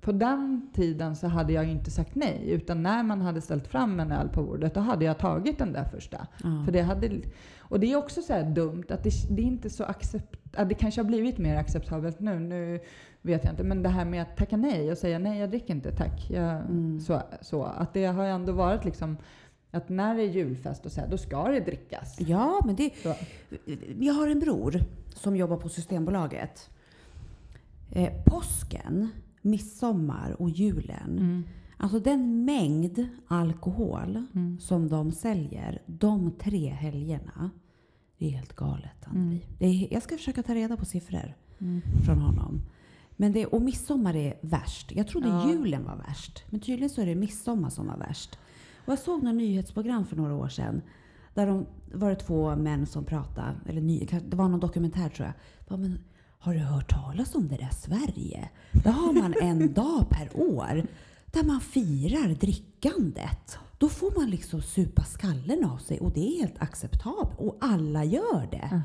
på den tiden så hade jag inte sagt nej. Utan när man hade ställt fram en öl på bordet, då hade jag tagit den där första. Ja. För det hade, och det är också så dumt att det, det är inte så accept, det kanske har blivit mer acceptabelt nu. Nu vet jag inte. Men det här med att tacka nej och säga nej, jag dricker inte, tack. Jag, Mm. så, så, att det har ändå varit liksom att när det är julfest och så här, då ska det drickas. Ja, men det... Så. Jag har en bror som jobbar på Systembolaget. Eh, påsken, midsommar och julen. Mm. Alltså den mängd alkohol Mm. som de säljer de tre helgerna. Det är helt galet, Anneli. Mm. Det är, jag ska försöka ta reda på siffror. Mm. från honom. Men det, och midsommar är värst. Jag trodde Ja. julen var värst. Men tydligen så är det midsommar som var värst. Och jag såg några nyhetsprogram för några år sedan. Där de, var det två män som pratade. Eller ny, det var någon dokumentär tror jag. Bara, men, har du hört talas om det där Sverige? Där har man en dag per år där man firar drickandet. Då får man liksom supa skallen av sig och det är helt acceptabelt. Och alla gör det.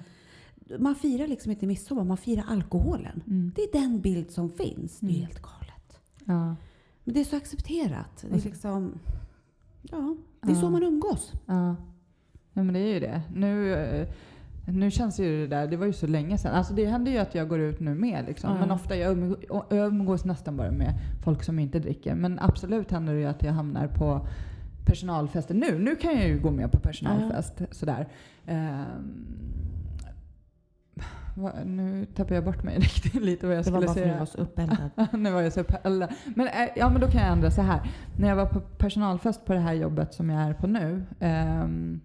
Man firar liksom inte midsommar, man firar alkoholen. Mm. Det är den bild som finns. Det är Mm. helt galet. Ja. Men det är så accepterat. Det är så- liksom... Ja, det är så Ja. man umgås. Ja. ja, men det är ju det. Nu, eh, nu känns ju det där, det var ju så länge sedan. Alltså det händer ju att jag går ut nu med liksom. Ja. Men ofta, jag umg- jag umgås nästan bara med folk som inte dricker. Men absolut händer det ju att jag hamnar på personalfester nu. Nu kan jag ju gå med på personalfest. Sådär. Ehm, vad- nu tappar jag bort mig riktigt lite vad jag Det var skulle bara för att säga. du var så uppeldad. nu var jag så uppeldad. Men, eh, ja, men då kan jag ändra så här. När jag var på personalfest på det här jobbet som jag är på nu ehm,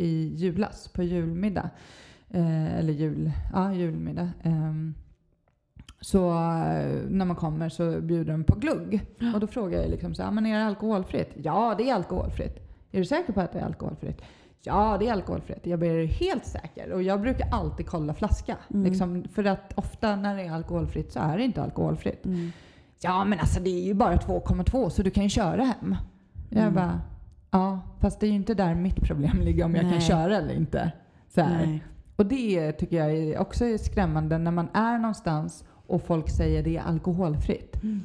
i julas, på julmiddag. Eh, eller jul, ja, julmiddag. ehm, så eh, när man kommer så bjuder de på glugg. Och då frågar jag liksom så här, men är det alkoholfritt? Ja, det är alkoholfritt. Är du säker på att det är alkoholfritt? Ja, det är alkoholfritt. Jag blir helt säker. Och jag brukar alltid kolla flaska. Mm. Liksom, för att ofta när det är alkoholfritt så är det inte alkoholfritt. Mm. Ja, men alltså det är ju bara 2,2 så du kan ju köra hem. Jag Mm. bara, ja, fast det är ju inte där mitt problem ligger om jag kan Nej. köra eller inte. Så. Och det tycker jag är också är skrämmande när man är någonstans och folk säger det är alkoholfritt. Mm.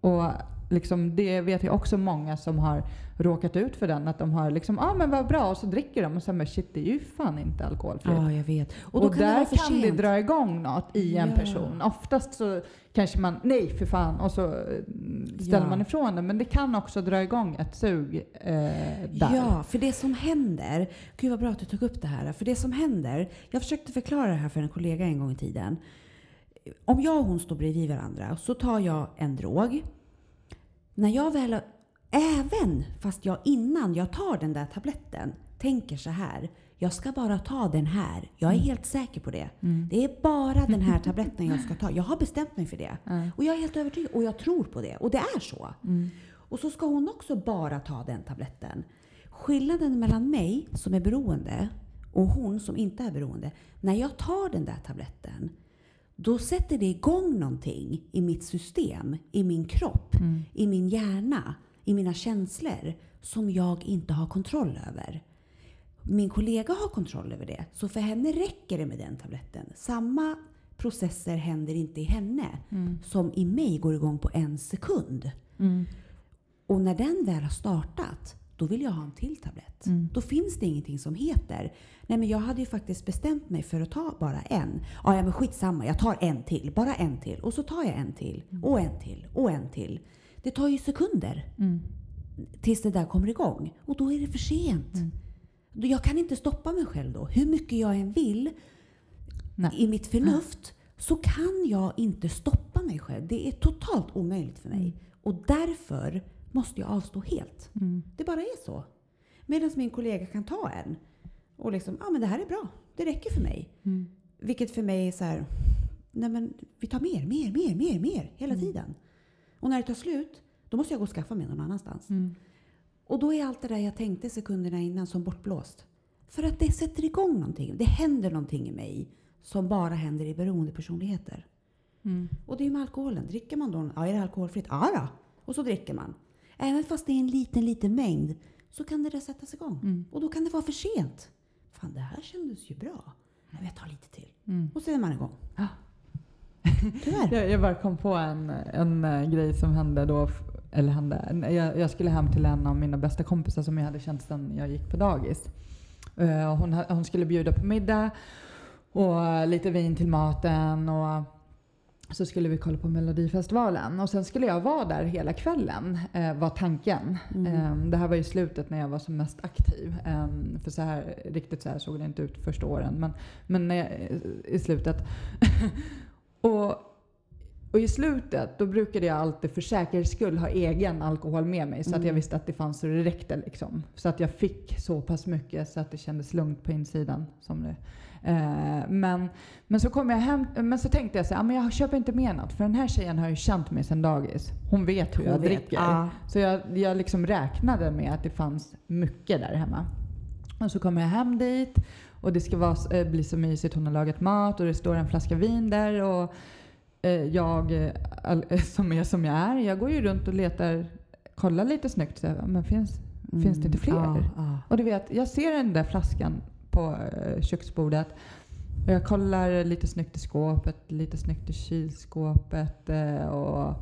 Och liksom det vet jag också många som har råkat ut för den. Att de har liksom, ja ah, men vad bra, och så dricker de och sen bara shit det är ju fan inte alkoholfritt. Ja, jag vet. Och Och, kan det där för kan det dra igång något i en Ja. person. Oftast så kanske man, nej för fan, och så eh, ställer Ja. man ifrån det. Men det kan också dra igång ett sug eh, där. Ja, för det som händer... Gud vad bra att du tog upp det här. För det som händer... Jag försökte förklara det här för en kollega en gång i tiden. Om jag och hon står bredvid varandra så tar jag en drog. När jag väl... Även fast jag innan jag tar den där tabletten tänker så här. Jag ska bara ta den här. Jag är helt säker på det. Mm. Det är bara den här tabletten jag ska ta. Jag har bestämt mig för det. Ja. Och jag är helt övertygad. Och jag tror på det. Och det är så. Mm. Och så ska hon också bara ta den tabletten. Skillnaden mellan mig som är beroende och hon som inte är beroende. När jag tar den där tabletten, då sätter det igång någonting i mitt system, i min kropp, Mm. i min hjärna, i mina känslor som jag inte har kontroll över. Min kollega har kontroll över det, så för henne räcker det med den tabletten. Samma processer händer inte i henne Mm. som i mig går igång på en sekund. Mm. Och när den väl har startat, då vill jag ha en till tablett. Mm. Då finns det ingenting som heter, nej men jag hade ju faktiskt bestämt mig för att ta bara en. Ja, ja men skitsamma, jag tar en till, bara en till. Och så tar jag en till, och en till, och en till. Det tar ju sekunder Mm. tills det där kommer igång. Och då är det för sent. Mm. Jag kan inte stoppa mig själv då. Hur mycket jag än vill Nej. i mitt förnuft så kan jag inte stoppa mig själv. Det är totalt omöjligt för mig. Och därför måste jag avstå helt. Mm. Det bara är så. Medan min kollega kan ta en och liksom, ja ah, men det här är bra. Det räcker för mig. Mm. Vilket för mig är så här, nej men vi tar mer, mer, mer, mer, mer hela Mm. tiden. Och när det tar slut, då måste jag gå och skaffa mig någon annanstans. Mm. Och då är allt det där jag tänkte sekunderna innan som bortblåst. För att det sätter igång någonting. Det händer någonting i mig som bara händer i beroendepersonligheter. Mm. Och det är ju med alkoholen. Dricker man då, ja är det alkoholfritt? Ja då. Och så dricker man. Även fast det är en liten, liten mängd så kan det där sättas igång. Mm. Och då kan det vara för sent. Fan, det här kändes ju bra. Men jag tar lite till. Mm. Och så är man igång. Ja. Tyvärr. Jag, jag bara kom på en, en eh, grej som hände då. Eller hände. Jag, jag skulle hem till en av mina bästa kompisar som jag hade känt sedan jag gick på dagis. Och hon, hon skulle bjuda på middag och lite vin till maten. Och så skulle vi kolla på Melodifestivalen. Och sen skulle jag vara där hela kvällen, eh, var tanken. Mm. Eh, det här var i slutet när jag var som mest aktiv. Eh, för så här, riktigt så här såg det inte ut första åren. Men, men när jag, i slutet. och, och i slutet, då brukade jag alltid för säkerhets skull ha egen alkohol med mig. Så att jag Mm. visste att det fanns så det räckte. Liksom. Så att jag fick så pass mycket så att det kändes lugnt på insidan. Som det. Eh, men, men så kom jag hem, men så tänkte jag så här, "Ja, men jag köper inte med något för den här tjejen har ju känt mig sedan dagis. Hon vet hur jag Hon vet, dricker. ja. Så jag, jag liksom räknade med att det fanns mycket där hemma. Och så kommer jag hem dit och det ska vara, eh, bli så mysigt. Hon har lagat mat och det står en flaska vin där. Och eh, jag, som är som jag är, jag går ju runt och letar, kollar lite snyggt. Så men finns, finns det inte fler? Ja, ja. Och du vet, jag ser den där flaskan på eh, köksbordet. Och jag kollar lite snyggt i skåpet, lite snyggt i kylskåpet eh, och,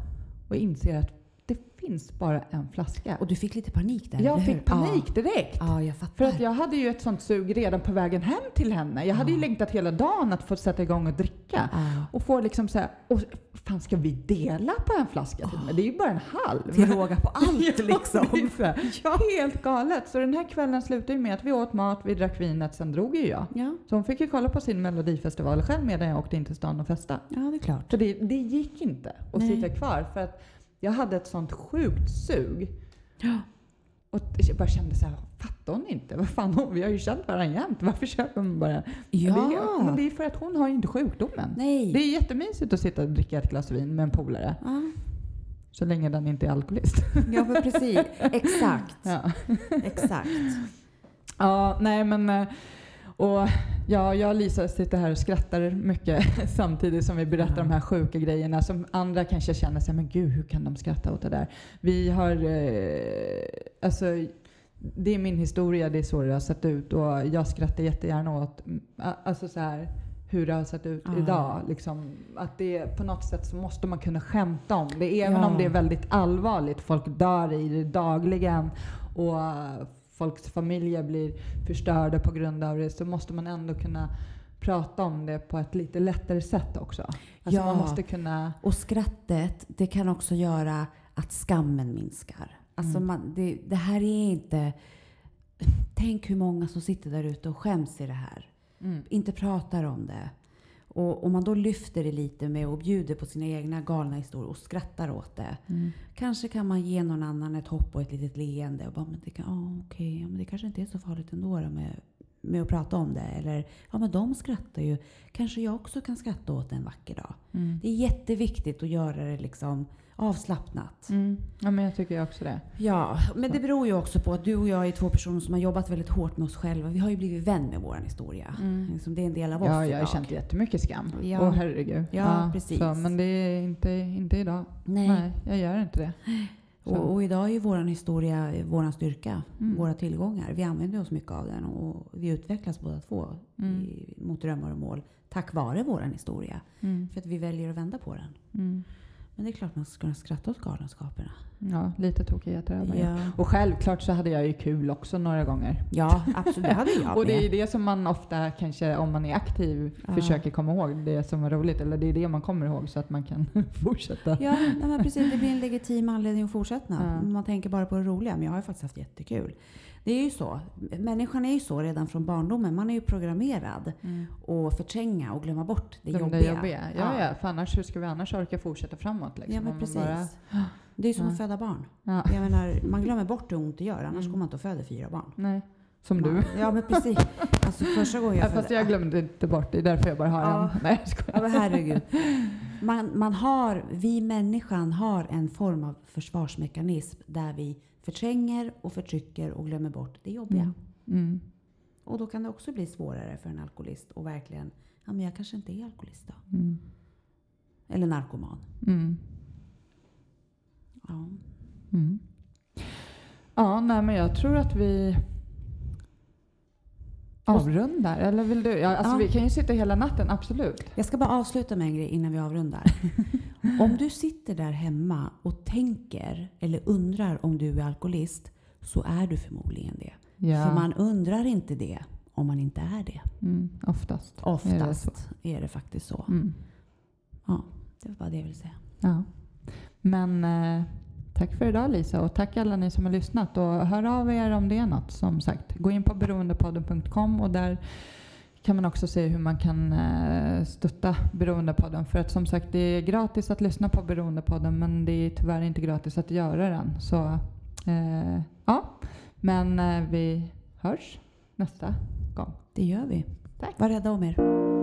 och inser att det finns bara en flaska. Och du fick lite panik där, jag fick panik direkt. Ja, ja jag fattar. För att jag hade ju ett sånt sug redan på vägen hem till henne. Jag hade ju Ja. längtat hela dagen att få sätta igång och dricka. Ja. Och få liksom så här, och fan ska vi dela på en flaska till med? Det är ju bara en halv. Till råga på allt Ja, liksom. så här, Helt galet. Så den här kvällen slutade ju med att vi åt mat, vi drack vinet, sen drog ju jag. Ja, Så hon fick ju kolla på sin melodifestival själv medan jag åkte in till stan och festa. ja, det är klart. För det, det gick inte att Nej. sitta kvar för att jag hade ett sånt sjukt sug. Ja. Och jag bara kände så här, fattar hon inte? Vad fan, hon, vi har ju känt varandra jämt. Varför köper man bara? Ja. Det, är- men det är för att hon har ju inte sjukdomen. Nej. Det är jättemysigt att sitta och dricka ett glas vin med en polare. Ja, Så länge den inte är alkoholist. ja men precis. Exakt. Ja. Exakt. Ja, nej men... Och ja, jag och Lisa sitter här och skrattar mycket samtidigt som vi berättar de här sjuka grejerna som andra kanske känner sig men gud hur kan de skratta åt det där? Vi har, eh, alltså det är min historia, det är så det har sett ut och jag skrattar jättegärna åt, mm, alltså så här hur det har sett ut Ja. idag. Liksom, att det på något sätt så måste man kunna skämta om det. Även Ja. om det är väldigt allvarligt. Folk dör i det dagligen och folks familjer blir förstörda på grund av det. Så måste man ändå kunna prata om det på ett lite lättare sätt också. Alltså Ja. man måste kunna... Och skrattet, det kan också göra att skammen minskar. Alltså Mm. man, det, det här är inte... Tänk hur många som sitter där ute och skäms i det här. Mm. Inte pratar om det. Och om man då lyfter det lite med och bjuder på sina egna galna historier och skrattar åt det. Mm. Kanske kan man ge någon annan ett hopp och ett litet leende. Och bara, men det, kan, ah, okej, ja, men det kanske inte är så farligt ändå då med, med att prata om det. Eller, ja men de skrattar ju. Kanske jag också kan skratta åt det en vacker dag. Mm. Det är jätteviktigt att göra det liksom avslappnat. Mm. Ja, men jag tycker också det. Ja, men det beror ju också på att du och jag är två personer som har jobbat väldigt hårt med oss själva. Vi har ju blivit vän med vår historia. Mm. Liksom det är en del av oss Ja, jag har känt jättemycket skam. Ja. Åh herregud. Ja, precis. Så, men det är inte, inte idag. Nej. Nej, jag gör inte det. Och, och idag är ju vår historia vår styrka, Mm. våra tillgångar. Vi använder oss mycket av den och vi utvecklas båda två Mm. i, mot drömmar och mål tack vare vår historia. Mm. För att vi väljer att vända på den. Men det är klart man ska kunna skratta åt galenskaperna. Ja, lite tokigheter över. Ja. Och självklart så hade jag ju kul också några gånger. ja, absolut. Det hade jag Och det är med. det som man ofta kanske, om man är aktiv, Ja. försöker komma ihåg. Det som var roligt. Eller det är det man kommer ihåg så att man kan fortsätta. Ja, men precis. Det blir en legitim anledning att fortsätta. Ja. Man tänker bara på det roliga. Men jag har ju faktiskt haft jättekul. Det är ju så. Människan är ju så redan från barndomen. Man är ju programmerad Mm. att förtränga och glömma bort det Det jobbiga. jobbiga. jobbiga. Ja, ja. För annars, hur ska vi annars orka fortsätta framåt? Liksom, Ja, men precis. bara- Det är som Ja. att föda barn. ja. Jag menar, man glömmer bort hur ont det gör. Annars Mm. går man inte och föder fyra barn. Nej, som Man- du. Ja, men precis. Alltså första gången jag Ja, fast jag glömde inte bort det. Det är därför jag bara har Ja. en. Nej, jag skojar. Ja, men herregud. Man, man har, vi människan har en form av försvarsmekanism där vi förtränger och förtrycker och glömmer bort det jobbiga. Mm. Mm. Och då kan det också bli svårare för en alkoholist att verkligen, ja men jag kanske inte är alkoholist då. Mm. Eller narkoman. Mm. Ja. Mm. Ja, nej men jag tror att vi avrundar. Eller vill du? Ja, alltså Ja. Vi kan ju sitta hela natten, absolut. Jag ska bara avsluta med en grej innan vi avrundar. om du sitter där hemma och tänker eller undrar om du är alkoholist så är du förmodligen det. Ja. För man undrar inte det om man inte är det. Mm, oftast. Oftast är det, faktiskt så. Mm. Ja, det var bara det jag ville säga. Ja. Men eh, tack för idag Lisa och tack alla ni som har lyssnat. Och hör av er om det är något som sagt. Gå in på beroendepodden.com och där kan man också se hur man kan eh, stötta Beroendepodden. För att som sagt det är gratis att lyssna på Beroendepodden men det är tyvärr inte gratis att göra den. Så eh, ja, men eh, vi hörs nästa gång. Det gör vi. Tack. Var rädda om er.